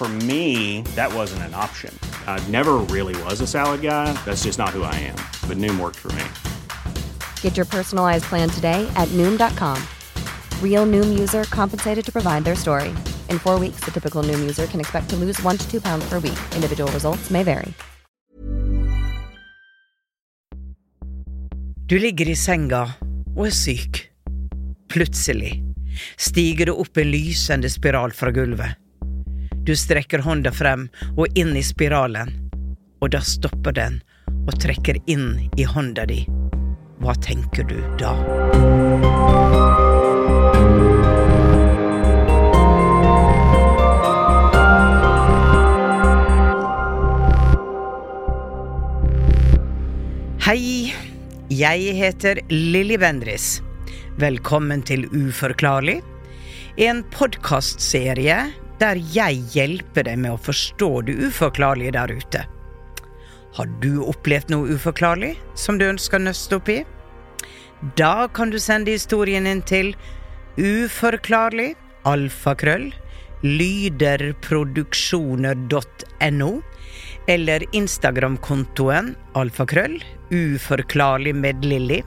For me, that wasn't an option. I never really was a salad guy. That's just not who I am. But Noom worked for me. Get your personalized plan today at Noom.com. Real Noom user compensated to provide their story. In four weeks, the typical Noom user can expect to lose one to two pounds per week. Individual results may vary. Du ligger i senga og er syk. Plutselig stiger det opp en lysende spiral fra gulvet. Du strekker hånda frem og inn i spiralen, og da stopper den og trekker inn i hånda di. Hva tenker du da? Hei, jeg heter Lilly Bendris. Velkommen til Uforklarlig, en podkastserie der jeg hjelper deg med å forstå det uforklarlige der ute. Har du opplevd noe uforklarlig som du ønsker å nøste opp i? Da kan du sende historien din til uforklarlig alfakrøll lyderproduksjoner.no eller Instagram-kontoen alfakrøll uforklarlig med Lilly.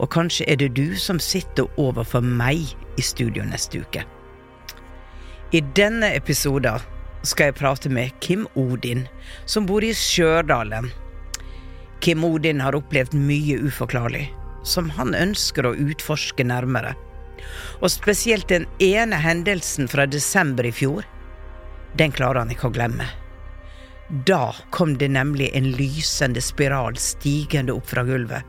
Og kanskje er det du som sitter overfor meg i studio neste uke. I denne episoden skal jeg prate med Kim Odin, som bor i Stjørdalen. Kim Odin har opplevd mye uforklarlig, som han ønsker å utforske nærmere. Og spesielt den ene hendelsen fra desember i fjor, den klarer han ikke å glemme. Da kom det nemlig en lysende spiral stigende opp fra gulvet.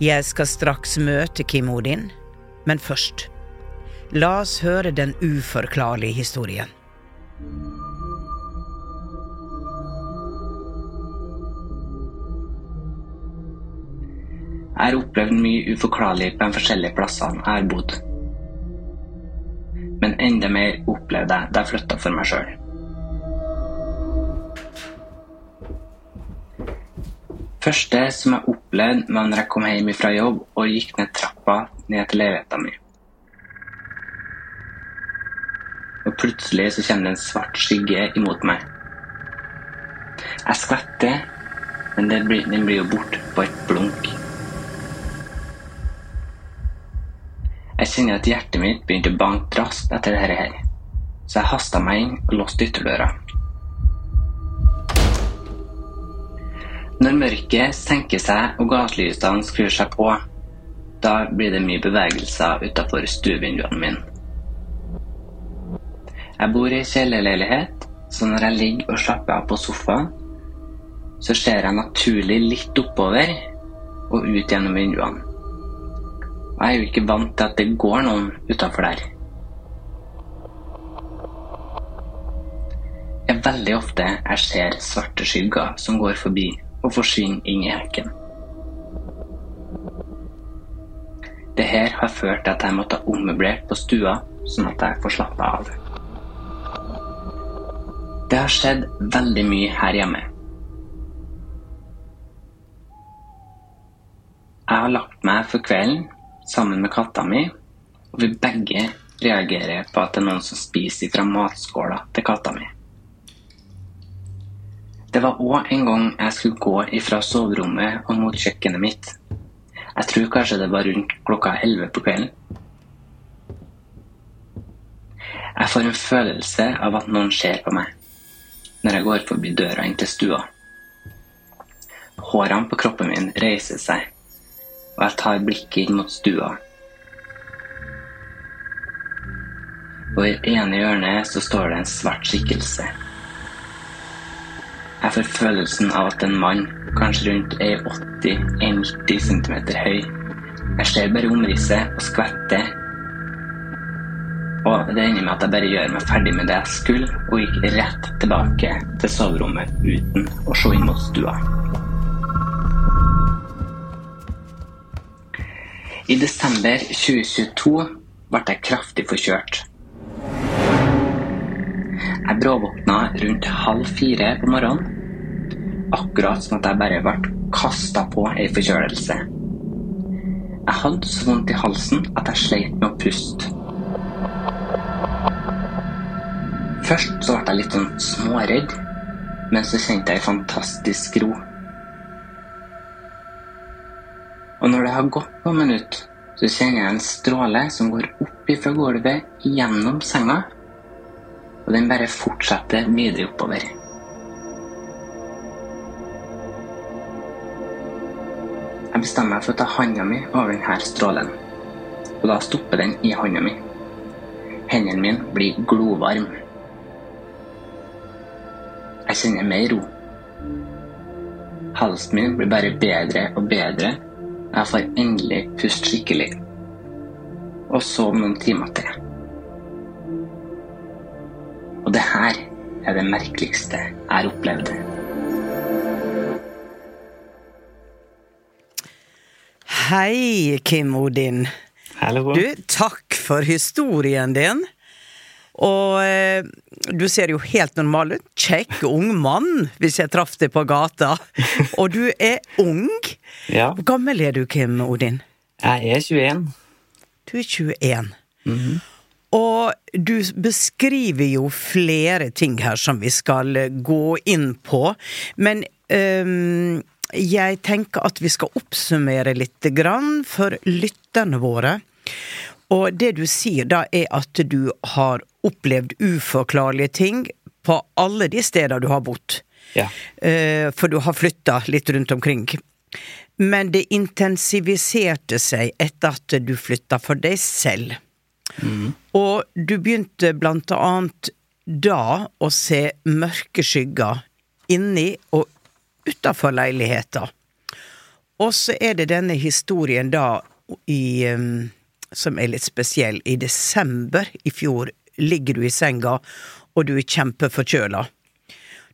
Jeg skal straks møte Kim Odin, men først La oss høre den uforklarlige historien. Jeg har opplevd mye uforklarlig på de forskjellige plassene jeg har bodd. Men enda mer opplevde jeg da jeg flytta for meg sjøl. første som jeg opplevde, var når jeg kom hjem fra jobb og gikk ned trappa ned til leiligheta mi. Og plutselig så kommer det en svart skygge imot meg. Jeg skvetter, men den blir, den blir jo borte på et blunk. Jeg kjenner at hjertet mitt begynte å banke raskt etter dette her, så jeg hasta meg inn og låste ytterdøra. Når mørket senker seg og gatelysene skrur seg på, da blir det mye bevegelser utafor stuevinduene mine. Jeg bor i kjellerleilighet, så når jeg ligger og slapper av på sofaen, så ser jeg naturlig litt oppover og ut gjennom vinduene. Og jeg er jo ikke vant til at det går noen utafor der. Det er veldig ofte jeg ser svarte skygger som går forbi og forsvinner inn i hekken. Det her har ført til at jeg måtte ha ommøblert på stua, sånn at jeg får slappe av. Det har skjedd veldig mye her hjemme. Jeg har lagt meg for kvelden sammen med katta mi, og vi begge reagerer på at det er noen som spiser fra matskåla til katta mi. Det var òg en gang jeg skulle gå ifra soverommet og mot kjøkkenet mitt. Jeg tror kanskje det var rundt klokka elleve på kvelden. Jeg får en følelse av at noen ser på meg når jeg går forbi døra inn til stua. Hårene på kroppen min reiser seg, og jeg tar blikket inn mot stua. Og i ene hjørnet så står det en svart skikkelse. Jeg får følelsen av at en mann, kanskje rundt 80-90 cm høy Jeg ser bare omrisset og skvetter. Og det ender med at jeg bare gjør meg ferdig med det jeg skulle, og gikk rett tilbake til soverommet uten å se inn mot stua. I desember 2022 ble jeg kraftig forkjørt. Jeg bråvåkna rundt halv fire på morgenen. Akkurat som at jeg bare ble kasta på ei forkjølelse. Jeg hadde så vondt i halsen at jeg sleit med å puste. Først så ble jeg litt sånn småredd, men så kjente jeg ei fantastisk ro. Og når det har gått noen minutter, så kjenner jeg en stråle som går opp ifra gulvet gjennom senga, og den bare fortsetter videre oppover. Jeg bestemmer meg for å ta handa mi over denne strålen, og da stopper den i handa mi. Hendene mine blir glovarme. Jeg kjenner mer ro. Halsen min blir bare bedre og bedre. Jeg får endelig puste skikkelig. Og sove noen timer til. Og det her er det merkeligste jeg har opplevd. Hei, Kim Odin. Hallo. Du, takk for historien din. Og eh, du ser jo helt normal ut. Kjekk, ung mann, hvis jeg traff deg på gata. Og du er ung. Ja, Hvor gammel er du, Kim Odin? jeg er 21. Du er 21. Og du beskriver jo flere ting her som vi skal eh, gå inn på. Men øhm, jeg tenker at vi skal oppsummere litt grann for lytterne våre. Og det du sier da, er at du har opplevd uforklarlige ting på alle de steder du har bodd. Ja. Eh, For du har flytta litt rundt omkring. Men det intensiviserte seg etter at du flytta for deg selv. Og du begynte blant annet da å se mørke skygger inni og utafor leiligheta. Og så er det denne historien da i um, som er litt spesiell. I desember i fjor ligger du i senga, og du er kjempeforkjøla.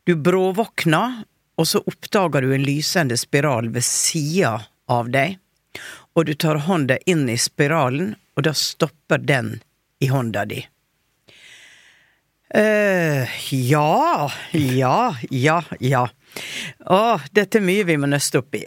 Du bråvåkner, og så oppdager du en lysende spiral ved sida av deg. Og du tar hånda inn i spiralen, og da stopper den i hånda di. Uh, ja, ja, ja, ja. Å, dette er mye vi må nøste opp i.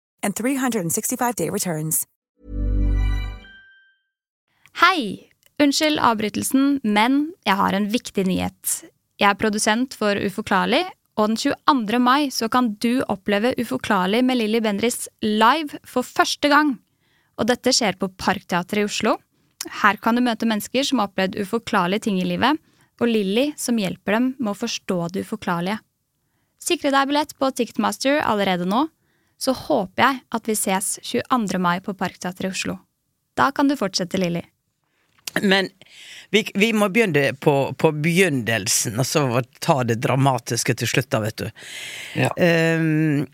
and 365-day returns. Hei! Unnskyld avbrytelsen, men jeg har en viktig nyhet. Jeg er produsent for Uforklarlig, og den 22. mai så kan du oppleve Uforklarlig med Lilly Bendriss live for første gang. Og dette skjer på Parkteatret i Oslo. Her kan du møte mennesker som har opplevd uforklarlige ting i livet, og Lilly som hjelper dem med å forstå det uforklarlige. Sikre deg billett på Ticketmaster allerede nå, så håper jeg at vi ses 22. mai på Parkteatret i Oslo. Da kan du fortsette, Lilly. Men vi, vi må begynne på, på begynnelsen, og så ta det dramatiske til slutt, da, vet du. Ja. Um,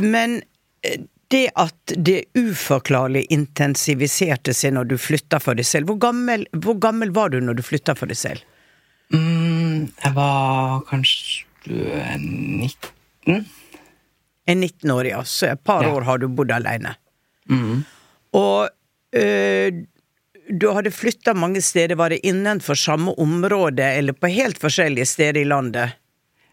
men eh, det at det uforklarlig intensiviserte seg når du flytta for deg selv, hvor gammel, hvor gammel var du når du flytta for deg selv? Mm, jeg var kanskje 19. En 19 år, ja. Så et par Ja. år har du bodd alene. Mm. Og øh, du hadde flytta mange steder. Var det innenfor samme område, eller på helt forskjellige steder i landet?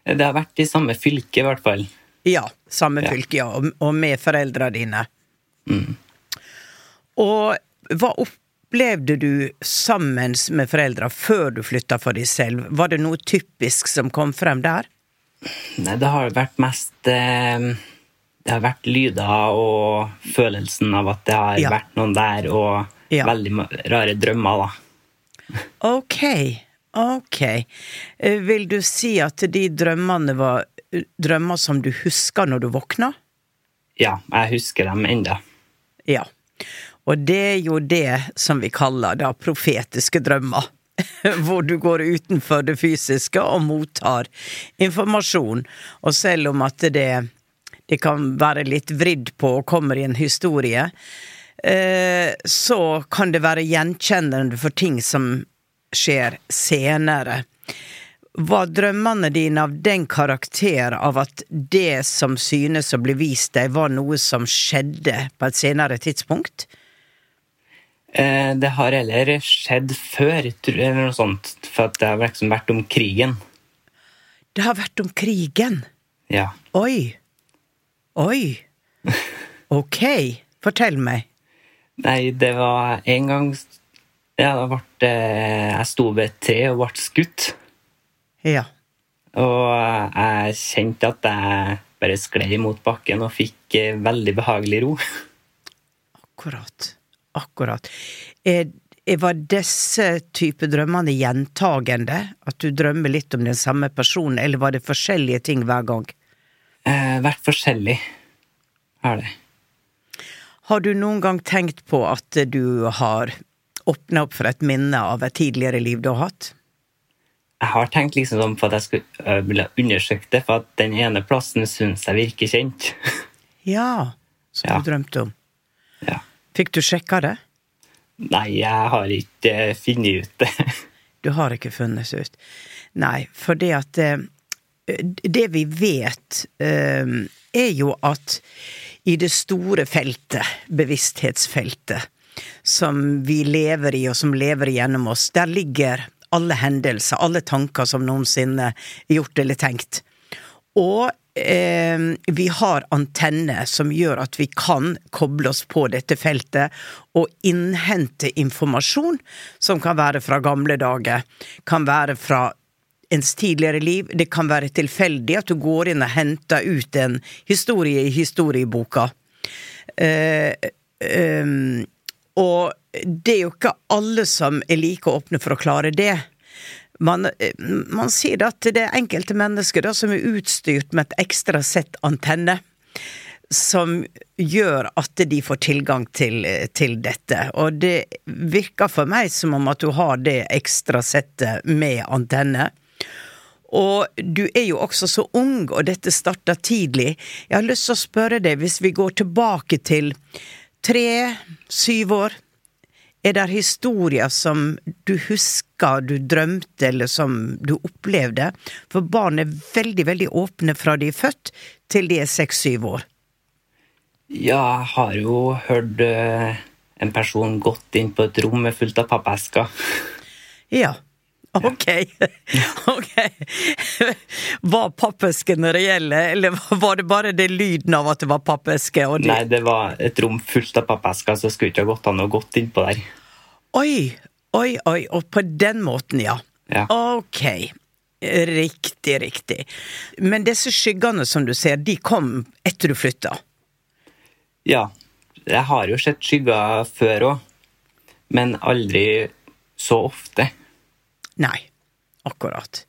Det har vært i samme fylke, i hvert fall. Ja, samme Ja. fylke, ja. Og med foreldra dine. Mm. Og hva opplevde du sammen med foreldra før du flytta for deg selv? Var det noe typisk som kom frem der? Nei, det har vært mest eh, Det har vært lyder og følelsen av at det har Ja. vært noen der, og Ja. veldig rare drømmer, da. Ok, ok. Eh, Vil du si at de drømmene var drømmer som du husker når du våkna? Ja, jeg husker dem enda. Ja. Og det er jo det som vi kaller da profetiske drømmer. Hvor du går utenfor det fysiske og mottar informasjon. Og selv om at det, det kan være litt vridd på og kommer i en historie, eh, så kan det være gjenkjennende for ting som skjer senere. Var drømmene dine av den karakter av at det som synes å bli vist deg, var noe som skjedde på et senere tidspunkt? Eh, det har heller skjedd før, eller noe sånt, for det har liksom vært om krigen. Det har vært om krigen. Ja. Oi. Oi. Ok, fortell meg. Nei, det var en gang Ja, da ble eh, Jeg sto ved et tre og ble skutt. Ja. Og jeg kjente at jeg bare skled mot bakken og fikk eh, veldig behagelig ro. Akkurat. Akkurat. Er, var disse type drømmene gjentagende? At du drømmer litt om den samme personen, eller var det forskjellige ting hver gang? Eh, vært forskjellig er det. Har du noen gang tenkt på at du har åpna opp for et minne av et tidligere liv du har hatt? Jeg har tenkt liksom sånn på at jeg skulle øh, ville undersøke det, for at den ene plassen syns jeg virker kjent. Ja, som Ja. du drømte om. ja. Fikk du sjekka det? Nei, jeg har ikke funnet ut det. Du har ikke funnet ut. Nei, for det at eh, Det vi vet, eh, er jo at i det store feltet, bevissthetsfeltet, som vi lever i, og som lever gjennom oss, der ligger alle hendelser, alle tanker som noensinne er gjort eller tenkt. Og vi har antenner som gjør at vi kan koble oss på dette feltet og innhente informasjon som kan være fra gamle dager, kan være fra ens tidligere liv. Det kan være tilfeldig at du går inn og henter ut en historie i historieboka. Eh, ehm, og det er jo ikke alle som er like åpne for å klare det. Man, eh, man sier at det er enkelte mennesker da, som er utstyrt med et ekstra sett antenne. Som gjør at de får tilgang til, til dette. Og det virker for meg som om at du har det ekstra settet med antenne. Og du er jo også så ung, og dette starta tidlig. Jeg har lyst til å spørre deg, hvis vi går tilbake til tre, syv år, er det historier som du husker du drømte, eller som du opplevde? For barn er veldig, veldig åpne fra de er født til de er seks-syv år. Ja, jeg har jo hørt øh, en person gått inn på et rom med fullt av pappesker. Ja. Ok. ok. Var pappeskene reelle, eller var det bare det lyden av at det var pappeske? og de- Nei, det var et rom fullt av pappesker, så skulle ikke ha gått an å gått innpå der. Oi, oi, oi, og på den måten, ja. Ja. Ok. Riktig, riktig. Men disse skyggene som du ser, de kom etter du flytta? Ja, jeg har jo sett skygger før òg, men aldri så ofte. Nei, akkurat.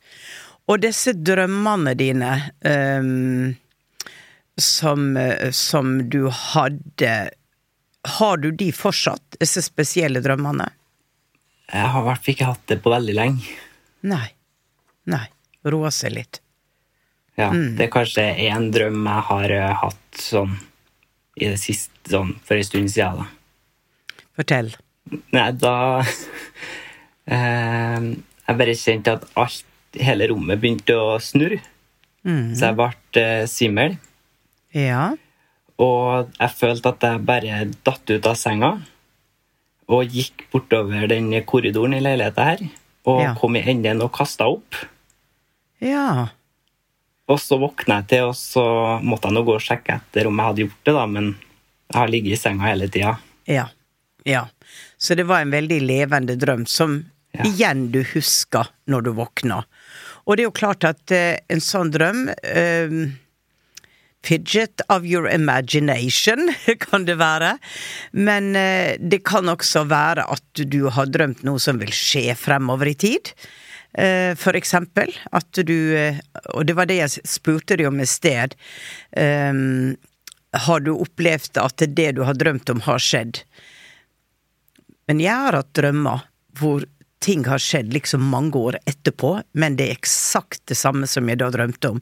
Og disse drømmene dine um, som, som du hadde Har du de fortsatt, disse spesielle drømmene? Jeg har i hvert fall ikke hatt det på veldig lenge. Nei. Nei. Roa seg litt. Ja, Mm. Det er kanskje én drøm jeg har eh, hatt sånn i det siste, sånn for en stund siden. da. Fortell. Nei, da eh, Jeg bare kjente at alt, hele rommet begynte å snurre. Mm. Så jeg ble eh, svimmel. Ja. Og jeg følte at jeg bare datt ut av senga og gikk bortover den korridoren i leiligheta her. Og Ja. kom i enden og kasta opp. Ja. Og så våkna jeg til, og så måtte jeg nå gå og sjekke etter om jeg hadde gjort det, da, men jeg har ligget i senga hele tida. Ja. Ja. Så det var en veldig levende drøm, som Ja. igjen du husker når du våkner. Og det er jo klart at eh, en sånn drøm eh, Fidget of your imagination, kan det være. Men eh, det kan også være at du har drømt noe som vil skje fremover i tid. Eh, For eksempel at du eh, Og det var det jeg spurte deg om i sted. Eh, Har du opplevd at det du har drømt om, har skjedd? Men jeg har hatt drømmer hvor ting har skjedd liksom mange år etterpå, men det er eksakt det samme som jeg da drømte om.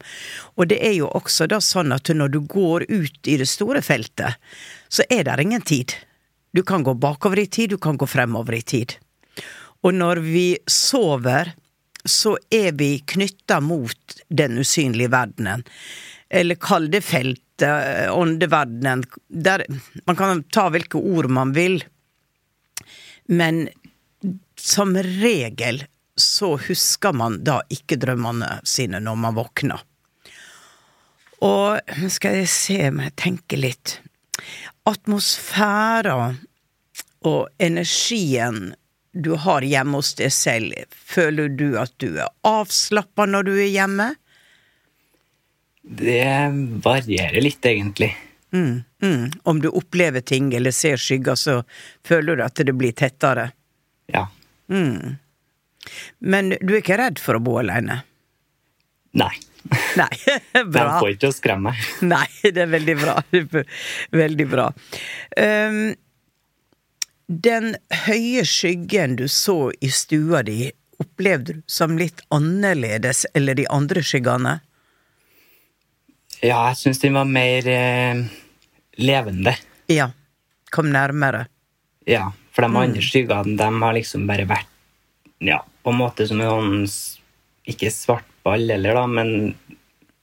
Og det er jo også da sånn at når du går ut i det store feltet, så er det ingen tid. Du kan gå bakover i tid, du kan gå fremover i tid. Og når vi sover, så er vi knytta mot den usynlige verdenen. Eller kall det feltet, åndeverdenen. Der man kan ta hvilke ord man vil. Men som regel så husker man da ikke drømmene sine når man våkner. Og nå skal jeg se om jeg tenker litt. Atmosfæra og energien du har hjemme hos deg selv, føler du at du er avslappa når du er hjemme? Det varierer litt, egentlig. Mm, mm. Om du opplever ting eller ser skygger, så føler du at det blir tettere. Ja. Mm. Men du er ikke redd for å bo alene? Nei. Nei, bra. bra. får ikke å skremme meg. Nei, det er veldig bra. Veldig bra. Um, den høye skyggen du så i stua di, opplevde du som litt annerledes eller de andre skyggene? Ja, jeg syns den var mer eh, levende. Ja. Kom nærmere. Ja, for de Mm. andre skyggene de har liksom bare vært ja, på en måte som en sånn Ikke svart ball heller, da, men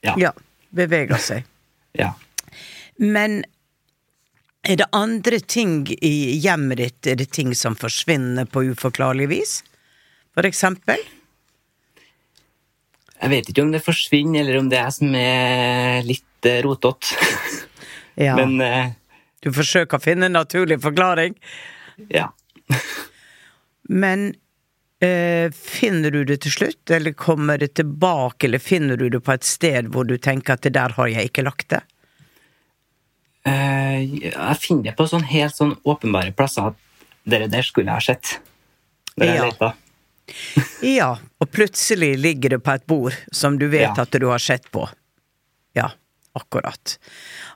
ja. Ja. Beveger seg. ja. Men er det andre ting i hjemmet ditt, er det ting som forsvinner på uforklarlig vis? For eksempel? Jeg vet ikke om det forsvinner, eller om det er jeg som er litt eh, rotete. Ja. Men eh, Du forsøker å finne en naturlig forklaring? Ja. Men eh, finner du det til slutt, eller kommer det tilbake, eller finner du det på et sted hvor du tenker at det der har jeg ikke lagt det? Eh, jeg finner det på sånn helt sånn åpenbare plasser at dere der skulle jeg ha sett. Når jeg Ja. leter. Ja, og plutselig ligger det på et bord som du vet Ja. at du har sett på. Ja, akkurat.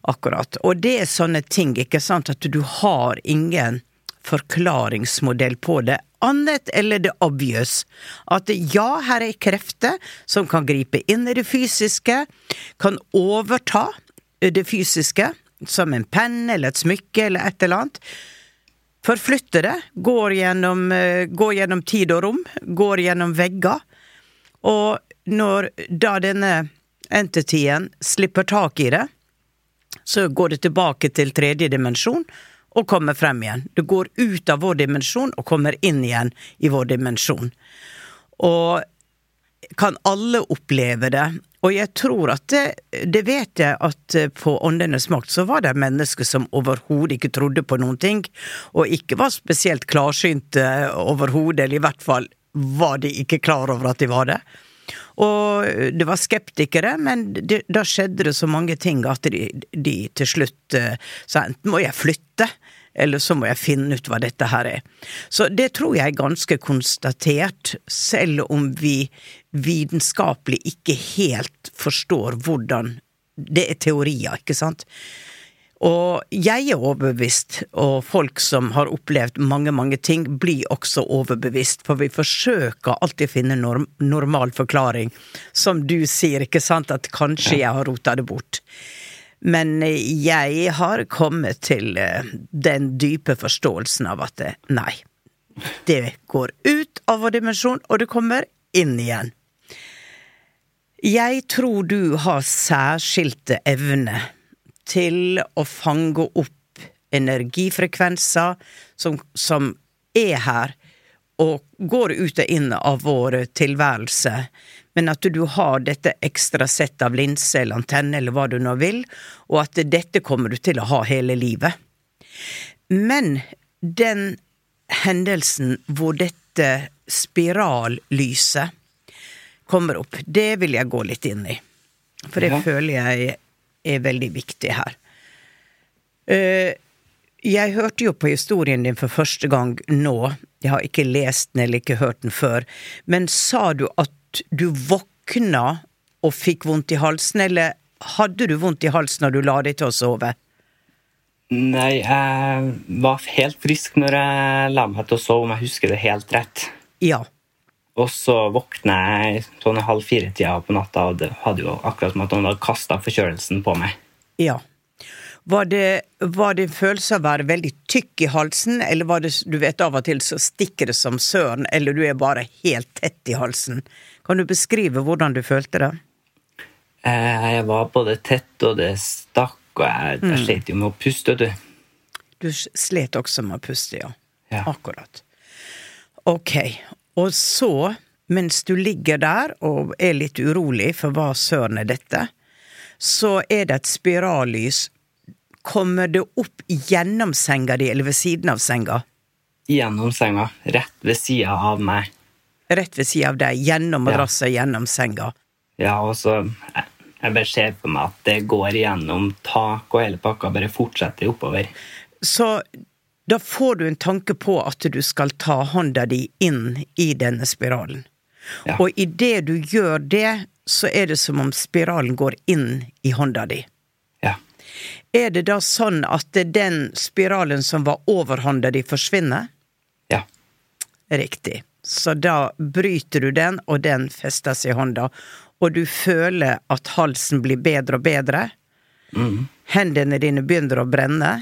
Akkurat. Og det er sånne ting, ikke sant, at du har ingen forklaringsmodell på det, annet eller det obvious. At ja, her er krefter som kan gripe inn i det fysiske, kan overta det fysiske, som en penn eller et smykke eller et eller annet. Forflytte det, går gjennom, eh, går gjennom tid og rom, går gjennom vegger. Og når da denne entityen slipper tak i det, så går det tilbake til tredje dimensjon, og kommer frem igjen. Det går ut av vår dimensjon og kommer inn igjen i vår dimensjon. Og kan alle oppleve det? Og jeg tror at det, det vet jeg at på Åndenes makt så var det mennesker som overhodet ikke trodde på noen ting, og ikke var spesielt klarsynte overhodet, eller i hvert fall var de ikke klar over at de var det. Og det var skeptikere, men da skjedde det så mange ting at de, de til slutt eh, sa enten må jeg flytte, eller så må jeg finne ut hva dette her er. Så det tror jeg er ganske konstatert, selv om vi vitenskapelig ikke helt forstår hvordan Det er teorier, ikke sant? Og jeg er overbevist, og folk som har opplevd mange, mange ting, blir også overbevist, for vi forsøker alltid å finne norm normal forklaring. Som du sier, ikke sant, at kanskje jeg har rota det bort. Men jeg har kommet til eh, den dype forståelsen av at det, nei, det går ut av vår dimensjon, og det kommer inn igjen. Jeg tror du har særskilte evner til å fange opp energifrekvenser som, som er her og går ut og inn av vår tilværelse, men at du har dette ekstra sett av linse eller antenne eller hva du nå vil, og at dette kommer du til å ha hele livet. Men den hendelsen hvor dette spirallyset kommer opp, det vil jeg gå litt inn i. For det ja. føler jeg er veldig viktig her. Eh, jeg hørte jo på historien din for første gang nå. Jeg har ikke lest den eller ikke hørt den før. Men sa du at du våkna og fikk vondt i halsen, eller hadde du vondt i halsen når du la deg til å sove? Nei, jeg var helt frisk når jeg la meg til å sove, om jeg husker det helt rett. Ja. Og så våkna jeg sånn halv fire-tida på natta, og det hadde jo akkurat som at noen hadde kasta forkjølelsen på meg. Ja. Var det, var det en følelse av å være veldig tykk i halsen, eller var det du vet av og til så stikker det som søren, eller du er bare helt tett i halsen? Kan du beskrive hvordan du følte det? Eh, jeg var både tett, og det stakk, og jeg, jeg mm. slet jo med å puste, du. Du slet også med å puste, ja. ja. Akkurat. Ok, og så, mens du ligger der og er litt urolig for hva søren er dette, så er det et spirallys. Kommer det opp gjennom senga di eller ved siden av senga? Gjennom senga. Rett ved sida av meg. Rett ved sida av deg. Gjennom madrassen, ja. gjennom senga. Ja, og så Jeg bare ser for meg at det går gjennom tak og hele pakka, bare fortsetter oppover. Så da får du en tanke på at du skal ta hånda di inn i denne spiralen. Ja. Og idet du gjør det, så er det som om spiralen går inn i hånda di. Ja. Er det da sånn at den spiralen som var over hånda di, forsvinner? Ja. Riktig. Så da bryter du den, og den festes i hånda. Og du føler at halsen blir bedre og bedre. Mm. Hendene dine begynner å brenne.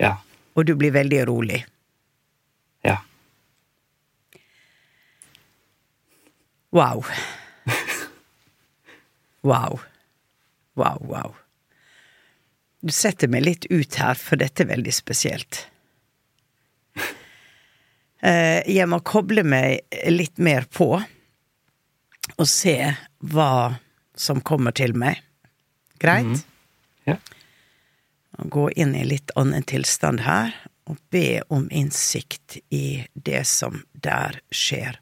Ja og du blir veldig rolig. Ja. Wow. Wow. Wow, wow. Du setter meg litt ut her, for dette er veldig spesielt. Eh, jeg må koble meg litt mer på og se hva som kommer til meg. Greit? Mm. Ja gå inn i litt annen tilstand her og be om innsikt i det som der skjer.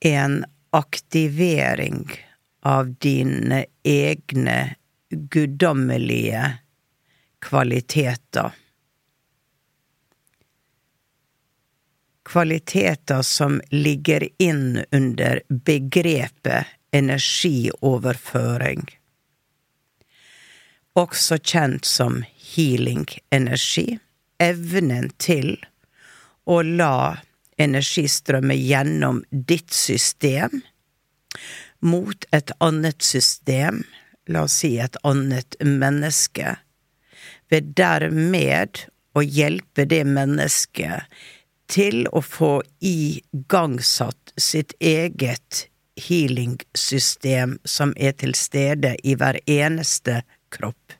En aktivering av dine egne guddommelige kvaliteter kvaliteter som ligger inn under begrepet energioverføring. Også kjent som healing-energi. Evnen til å la energi strømme gjennom ditt system mot et annet system, la oss si et annet menneske, ved dermed å hjelpe det mennesket til å få igangsatt sitt eget healing-system som er til stede i hver eneste kropp.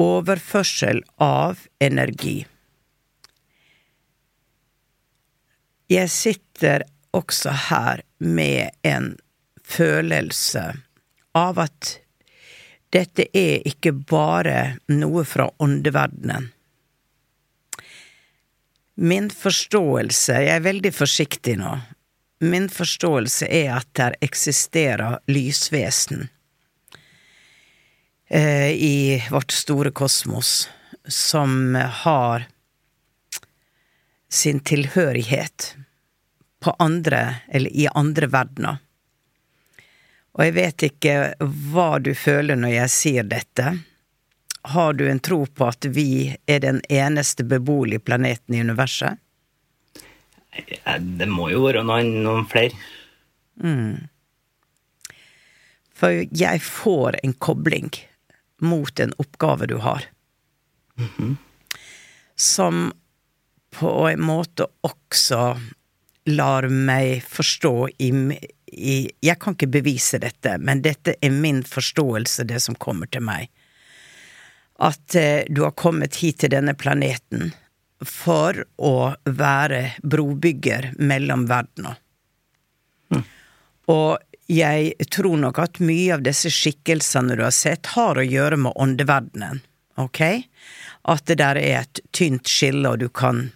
Overførsel av energi. Jeg sitter også her med en følelse av at dette er ikke bare noe fra åndeverdenen. Min forståelse, jeg er veldig forsiktig nå, min forståelse er at der eksisterer lysvesen eh, i vårt store kosmos som har sin tilhørighet på andre, eller i andre verdener. Og jeg vet ikke hva du føler når jeg sier dette. Har du en tro på at vi er den eneste beboelige planeten i universet? Det må jo være noen, noen flere. Mm. For jeg får en kobling mot en oppgave du har. Mm -hmm. Som på en måte også lar meg forstå i, i Jeg kan ikke bevise dette, men dette er min forståelse, det som kommer til meg. At eh, du har kommet hit til denne planeten for å være brobygger mellom verdener. Mm. Og jeg tror nok at mye av disse skikkelsene du har sett, har å gjøre med åndeverdenen, ok? At det der er et tynt skille, og du kan,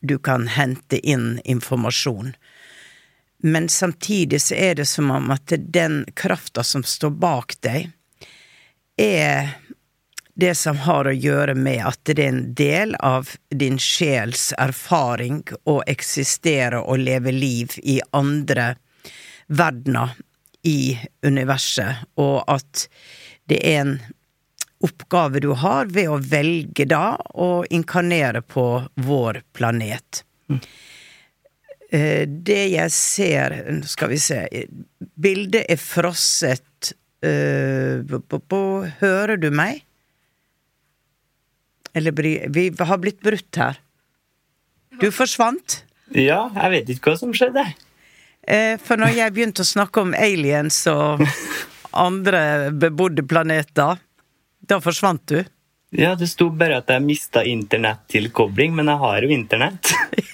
du kan hente inn informasjon. Men samtidig så er det som om at den krafta som står bak deg, er det som har å gjøre med at det er en del av din sjels erfaring å eksistere og leve liv i andre verdener i universet, og at det er en oppgave du har ved å velge da å inkarnere på vår planet. Mm. Det jeg ser Nå Skal vi se Bildet er frosset Hører du meg? Eller Vi har blitt brutt her. Du forsvant. Ja, jeg vet ikke hva som skjedde. Eh, for når jeg begynte å snakke om aliens og andre bebodde planeter, da forsvant du. Ja, det sto bare at jeg mista internettilkobling, men jeg har jo internett.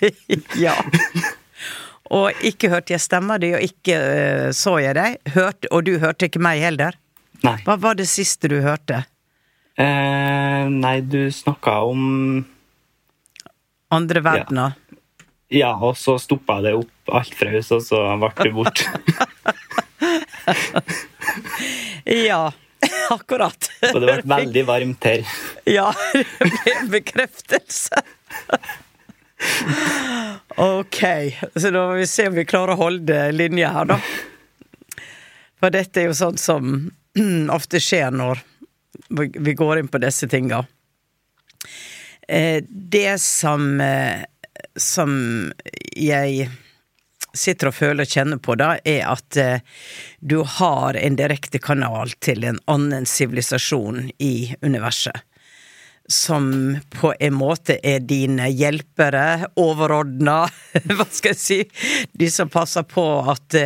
ja. Og ikke hørte jeg stemma di, og ikke uh, så jeg deg. Hørte, og du hørte ikke meg heller. Nei. Hva var det siste du hørte? Eh, nei, du snakka om Andre verdener? Ja. ja, og så stoppa det opp alt fraus, og så ble du borte. ja, akkurat. Og det ble veldig varmt her. Ja, det ble bekreftelse. Ok, så da må vi se om vi klarer å holde linja her, da. For dette er jo sånt som ofte skjer når vi går inn på disse tinga. Eh, det som, eh, som jeg sitter og føler og kjenner på, da, er at eh, du har en direkte kanal til en annen sivilisasjon i universet. Som på en måte er dine hjelpere, overordna, hva skal jeg si, de som passer på at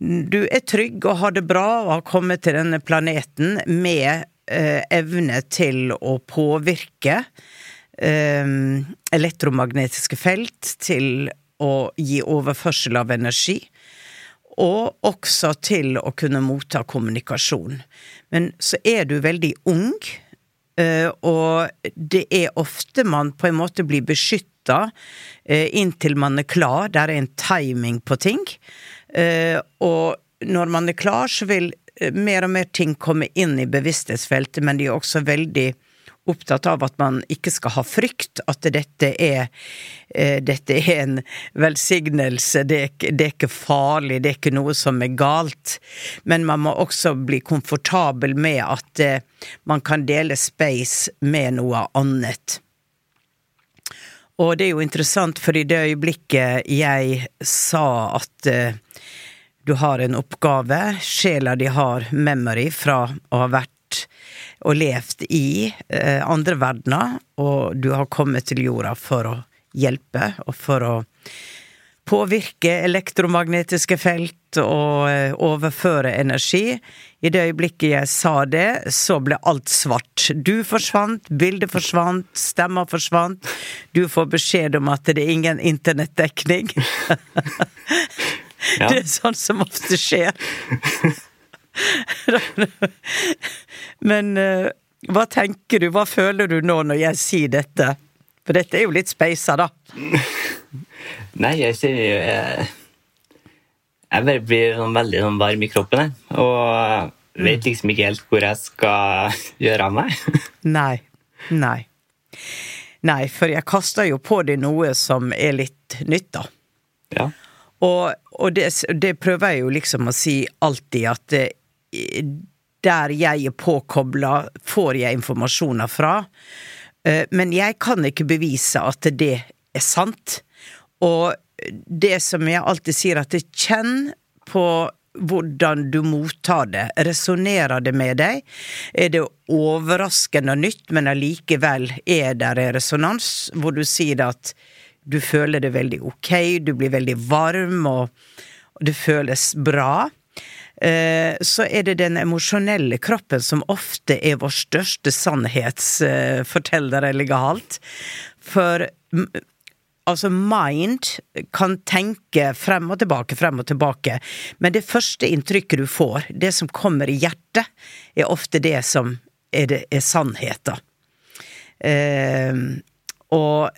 du er trygg og har det bra og har kommet til denne planeten med eh, evne til å påvirke eh, elektromagnetiske felt, til å gi overførsel av energi, og også til å kunne motta kommunikasjon. Men så er du veldig ung, eh, og det er ofte man på en måte blir beskytta eh, inntil man er klar. Der er en timing på ting. Eh, og når man er klar, så vil eh, mer og mer ting komme inn i bevissthetsfeltet, men de er også veldig opptatt av at man ikke skal ha frykt, at dette er, eh, dette er en velsignelse, det er, det er, ikke farlig, det er ikke noe som er galt. Men man må også bli komfortabel med at man kan dele space med noe annet. Og det er jo interessant, for i det øyeblikket jeg sa at du har en oppgave, sjela di har memory fra å ha vært og levd i eh, andre verdener, og du har kommet til jorda for å hjelpe og for å påvirke elektromagnetiske felt og eh, overføre energi. I det øyeblikket jeg sa det, så ble alt svart. Du forsvant, bildet forsvant, stemma forsvant. Du får beskjed om at det er ingen internettdekning. Ja. Det er sånn som ofte skjer. Men uh, hva tenker du, hva føler du nå når jeg sier dette? For dette er jo litt speisa, da. Nei, jeg sier jo jeg, jeg blir sånn veldig sånn varm i kroppen, jeg. Og vet liksom ikke helt hvor jeg skal gjøre av meg. Nei. Nei. Nei, for jeg kaster jo på deg noe som er litt nytt, da. Ja. Og, og det, det prøver jeg jo liksom å si alltid, at eh, der jeg er påkobla, får jeg informasjoner fra. Eh, Men jeg kan ikke bevise at det er sant. Og det som jeg alltid sier, at kjenn på hvordan du mottar det. Resonnerer det med deg? Er det overraskende nytt, men allikevel er det resonans, hvor du sier at du føler det veldig ok, du blir veldig varm, og, det føles bra? Eh, så er det den emosjonelle kroppen som ofte er vår største sannhetsforteller eller galt. For altså, mind kan tenke frem og tilbake, frem og tilbake, men det første inntrykket du får, det som kommer i hjertet, er ofte det som er, er sannheten. Eh, og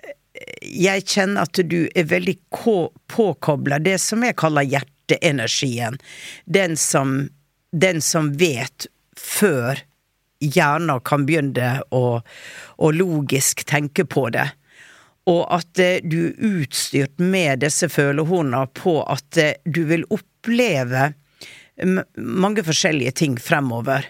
jeg kjenner at du er veldig påkobla det som jeg kaller hjerteenergien. Den som, den som vet før hjernen kan begynne å, å logisk tenke på det. Og at eh, du er utstyrt med disse følehornene på at eh, du vil oppleve mange forskjellige ting fremover.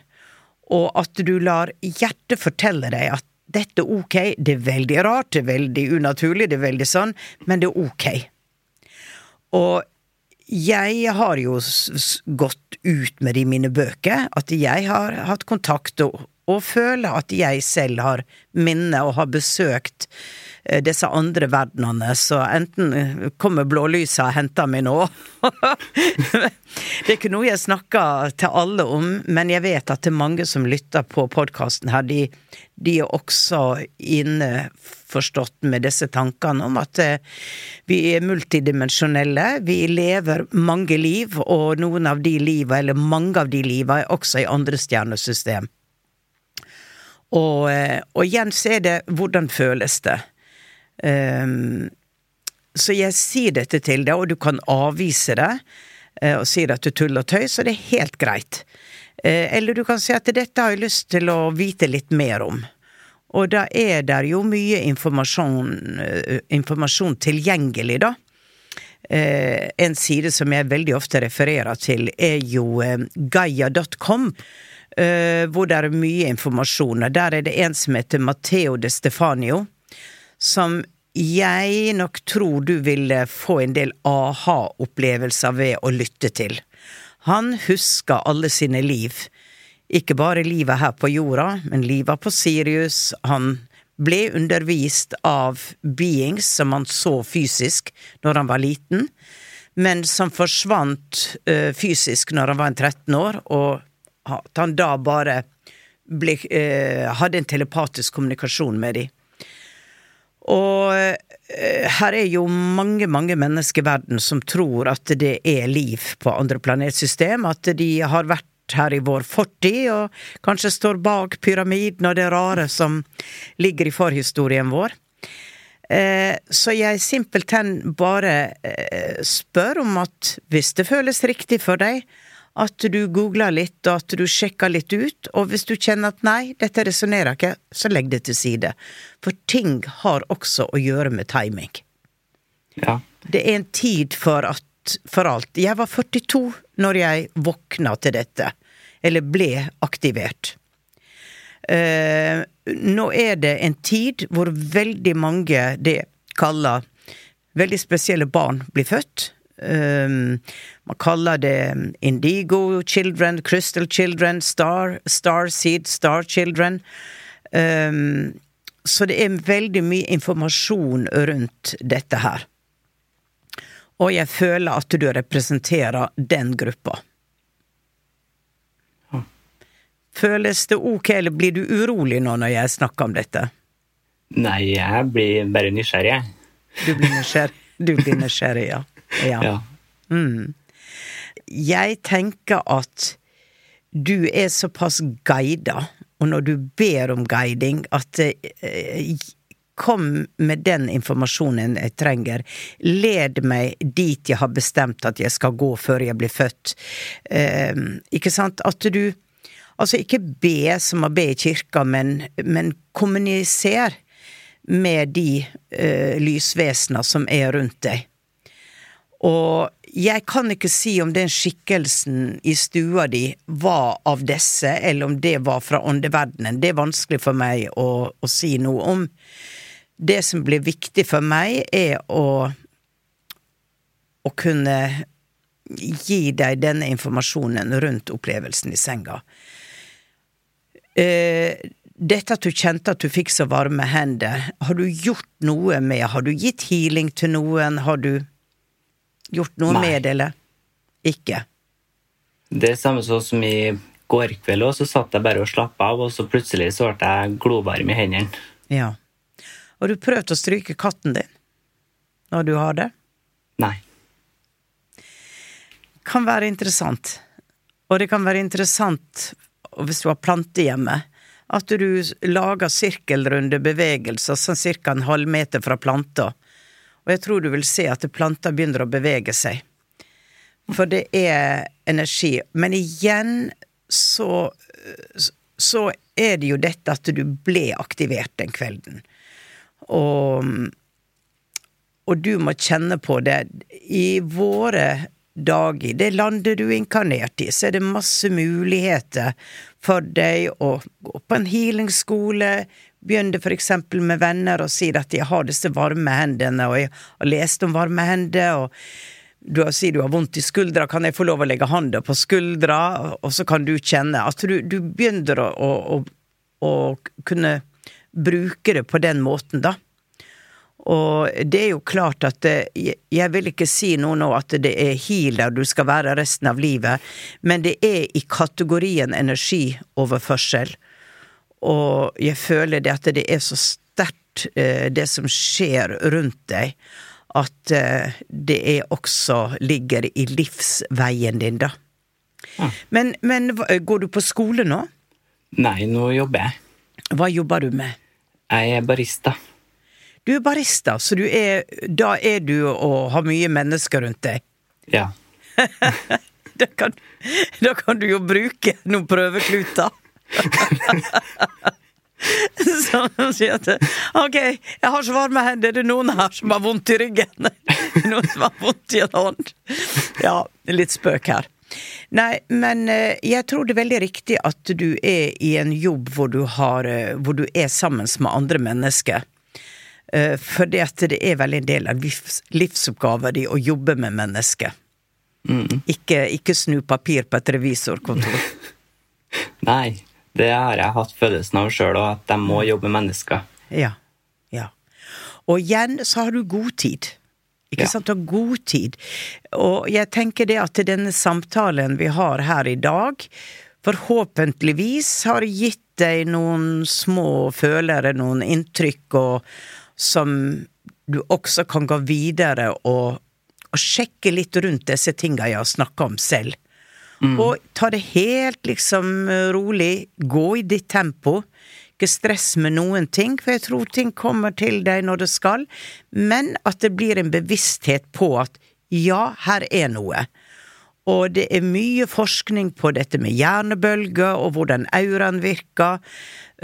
Og at du lar hjertet fortelle deg at dette er ok, det er veldig rart, det er veldig unaturlig, det er veldig sånn, men det er ok. Og jeg har jo gått ut med det i mine bøker, at jeg har hatt kontakt og, og føler at jeg selv har minner og har besøkt disse andre verdenene, så enten eh, kommer blålysa og henter meg nå Det er ikke noe jeg snakker til alle om, men jeg vet at det er mange som lytter på podkasten her, de, de er også innforstått med disse tankene om at eh, vi er multidimensjonelle, vi lever mange liv, og noen av de liva, eller mange av de liva, er også i andre stjernesystem. Og, eh, og igjen så er det hvordan føles det. Um, så jeg sier dette til deg, og du kan avvise det eh, og sier at du tuller og tøys, og det er helt greit. Eh, Eller du kan si at dette har jeg lyst til å vite litt mer om. Og da er det jo mye informasjon, eh, informasjon tilgjengelig, da. En side som jeg veldig ofte refererer til, er jo gaia.com. Hvor det er mye informasjon. Der er det en som heter Matteo de Stefanio, som jeg nok tror du ville få en del aha-opplevelser ved å lytte til. Han husker alle sine liv. Ikke bare livet her på jorda, men livet på Sirius. Han ble undervist av beings som han så fysisk når han var liten, men som forsvant eh, fysisk når han var en 13 år, og at han da bare ble, eh, hadde en telepatisk kommunikasjon med dem. Og eh, her er jo mange, mange mennesker i verden som tror at det er liv på andre planetsystem, at de har vært her i vår fortid, og kanskje står bak pyramiden og det rare som ligger i forhistorien vår. Eh, Så jeg simpelthen bare eh, spør om at hvis det føles riktig for deg, at du googler litt, og at du sjekker litt ut, og hvis du kjenner at nei, dette resonnerer ikke, så legg det til side. For ting har også å gjøre med timing. Ja. Det er en tid for, at, for alt. Jeg var 42 når jeg våkna til dette, eller ble aktivert. Uh, nå er det en tid hvor veldig mange det kaller veldig spesielle barn blir født. Um, man kaller det Indigo Children, Crystal Children, Star, Star Seed, Star Children. Um, så det er veldig mye informasjon rundt dette her. Og jeg føler at du representerer den gruppa. Føles det ok, eller blir du urolig nå når jeg snakker om dette? Nei, jeg blir bare nysgjerrig. Du blir nysgjerrig, du blir nysgjerrig ja. Ja. Ja. Mm. Jeg tenker at du er såpass guida, og når du ber om guiding, at eh, Kom med den informasjonen jeg trenger. Led meg dit jeg har bestemt at jeg skal gå før jeg blir født. Eh, ikke sant? At du Altså, ikke be som å be i kirka, men, men kommuniser med de eh, lysvesener som er rundt deg. Og jeg kan ikke si om den skikkelsen i stua di var av disse, eller om det var fra åndeverdenen. Det er vanskelig for meg å, å si noe om. Det som blir viktig for meg, er å å kunne gi deg denne informasjonen rundt opplevelsen i senga. Eh, dette at du kjente at du fikk så varme hender, har du gjort noe med Har du gitt healing til noen? Har du gjort noe Nei. med det, eller? Ikke? Det er samme sånn som i går kveld og så satt jeg bare og slappa av, og så plutselig så ble jeg glovarm i hendene. Ja. Har du prøvd å stryke katten din når du har det? Nei. Kan være interessant. Og det kan være interessant hvis du har planter hjemme, at du lager sirkelrunde bevegelser sånn cirka en halvmeter fra planta. Og jeg tror du vil se at planta begynner å bevege seg. For det er energi. Men igjen så så er det jo dette at du ble aktivert den kvelden. Og, og du må kjenne på det. I våre dager, det landet du er inkarnert i, så er det masse muligheter for deg å gå på en healingskole, begynne for eksempel med venner og si at jeg har disse varme hendene, og jeg har lest om varme hender, og du sier du har vondt i skuldra, kan jeg få lov å legge hånda på skuldra, og så kan du kjenne at du, du begynner å, å, å, å kunne bruke det på den måten, da. Og det er jo klart at det, jeg vil ikke si noe nå at det er healer du skal være resten av livet, men det er i kategorien energioverførsel. Og jeg føler det at det er så sterkt, eh, det som skjer rundt deg, at eh, det er også ligger i livsveien din, da. Men, men går du på skole nå? Nei, nå jobber jeg. Hva jobber du med? Jeg er barista. Du er barista, så du er, da er du og har mye mennesker rundt deg. Ja. Da kan, da kan du jo bruke noen prøvekluter. Som sier at OK, jeg har så varme hender, det er noen her som har vondt i ryggen. Noen som har vondt i en hånd. Ja, litt spøk her. Nei, men eh, jeg tror det er veldig riktig at du er i en jobb hvor du, har, eh, hvor du er sammen med andre mennesker. Eh, For det det er vel en del av livs, livsoppgaven din å jobbe med mennesker. Ikke, ikke snu papir på et revisorkontor. Nei, det har jeg hatt følelsen av sjøl, og at jeg må jobbe med mennesker. Ja. ja. Og igjen så har du god tid. Ikke Ja. sant? Du har god tid. Og jeg tenker det at denne samtalen vi har her i dag, forhåpentligvis har gitt deg noen små følere, noen inntrykk, og som du også kan gå videre og, og sjekke litt rundt disse tinga jeg har snakka om selv. Og ta det helt liksom rolig. Gå i ditt tempo. Ikke stress med noen ting, for jeg tror ting kommer til deg når det skal. Men at det blir en bevissthet på at ja, her er noe. Og det er mye forskning på dette med hjernebølger og hvordan auraen virker.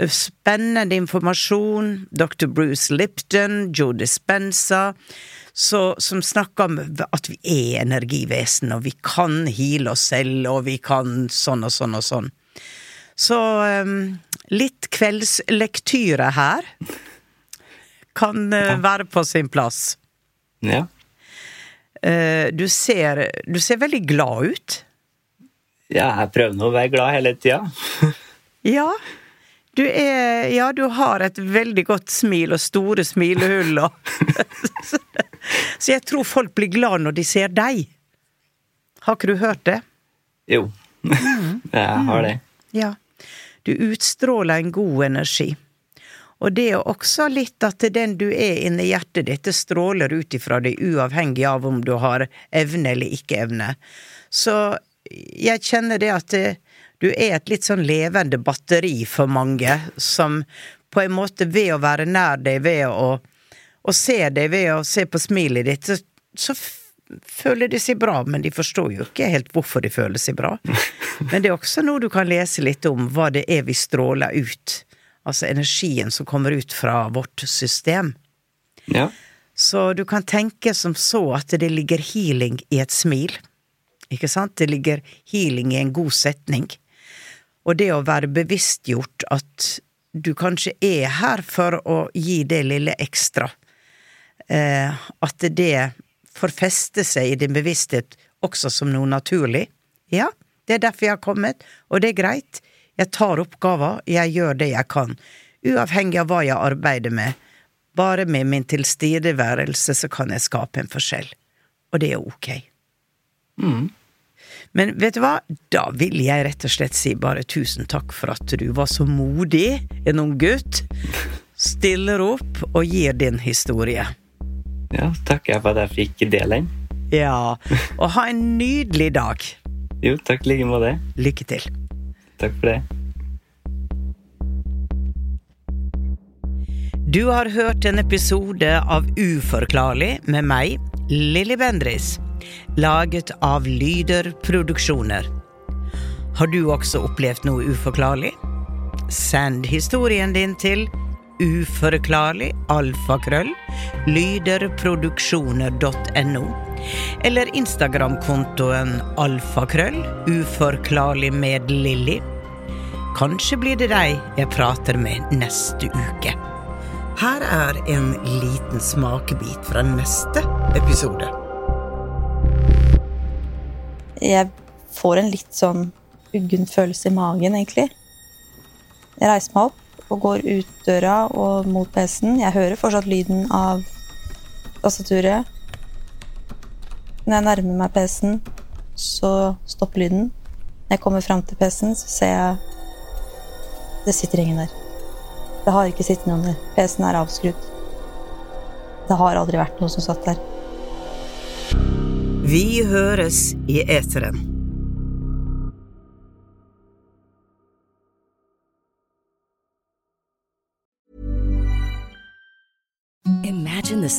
Spennende informasjon. Dr. Bruce Lipton, Joe Dispenza, så, som snakker om at vi er energivesen, og vi kan heale oss selv, og vi kan sånn og sånn og sånn. Så um, litt kveldslektyre her kan uh, være på sin plass. Ja. Uh, du ser, du ser veldig glad ut. Ja, jeg prøver nå å være glad hele tida. Ja. Du er Ja, du har et veldig godt smil og store smilehull og Så jeg tror folk blir glad når de ser deg. Har ikke du hørt det? Jo, jeg har det. Ja. Du utstråler en god energi. Og det er også litt at den du er inni hjertet ditt, det stråler ut ifra deg, uavhengig av om du har evne eller ikke evne. Så jeg kjenner det at det, du er et litt sånn levende batteri for mange, som på en måte ved å være nær deg, ved å, å se deg, ved å se på smilet ditt, så, så føler de seg bra, men de forstår jo ikke helt hvorfor de føler seg bra. Men det er også noe du kan lese litt om, hva det er vi stråler ut altså energien som kommer ut fra vårt system. Ja. Så du kan tenke som så at det ligger healing i et smil. Ikke sant? Det ligger healing i en god setning. Og det å være bevisstgjort at du kanskje er her for å gi det lille ekstra. Eh, at det får feste seg i din bevissthet også som noe naturlig. Ja, det er derfor jeg har kommet, og det er greit. Jeg tar oppgaver, jeg gjør det jeg kan, uavhengig av hva jeg arbeider med. Bare med min tilstedeværelse så kan jeg skape en forskjell. Og det er ok. Mm. Men vet du hva? Da vil jeg rett og slett si bare tusen takk for at du var så modig, en ung gutt. Stiller opp og gir din historie. Ja, takker for at jeg fikk dele den. Ja, og ha en nydelig dag. Jo, takk i like måte. Lykke til. Takk for det. Du har hørt en episode av Uforklarlig med meg, Lilly Bendris, laget av Lyder Produksjoner. Har du også opplevd noe uforklarlig? Send historien din til uforklarlig alfakrøll lyderproduksjoner.no eller Instagram-kontoen alfakrøll uforklarlig med Lilly. Kanskje blir det deg jeg prater med neste uke. Her er en liten smakebit fra neste episode. Jeg får en litt sånn uggen følelse i magen, egentlig. Jeg reiser meg opp og går ut døra og mot PC-en. Jeg hører fortsatt lyden av tastaturet. Når jeg nærmer meg PC-en, så stopper lyden. Når jeg kommer fram til PC-en, så ser jeg Det sitter ingen der. Det har ikke sittet noen der. PC-en er avskrudd. Det har aldri vært noe som satt der. Vi høres i eteren. Imagine the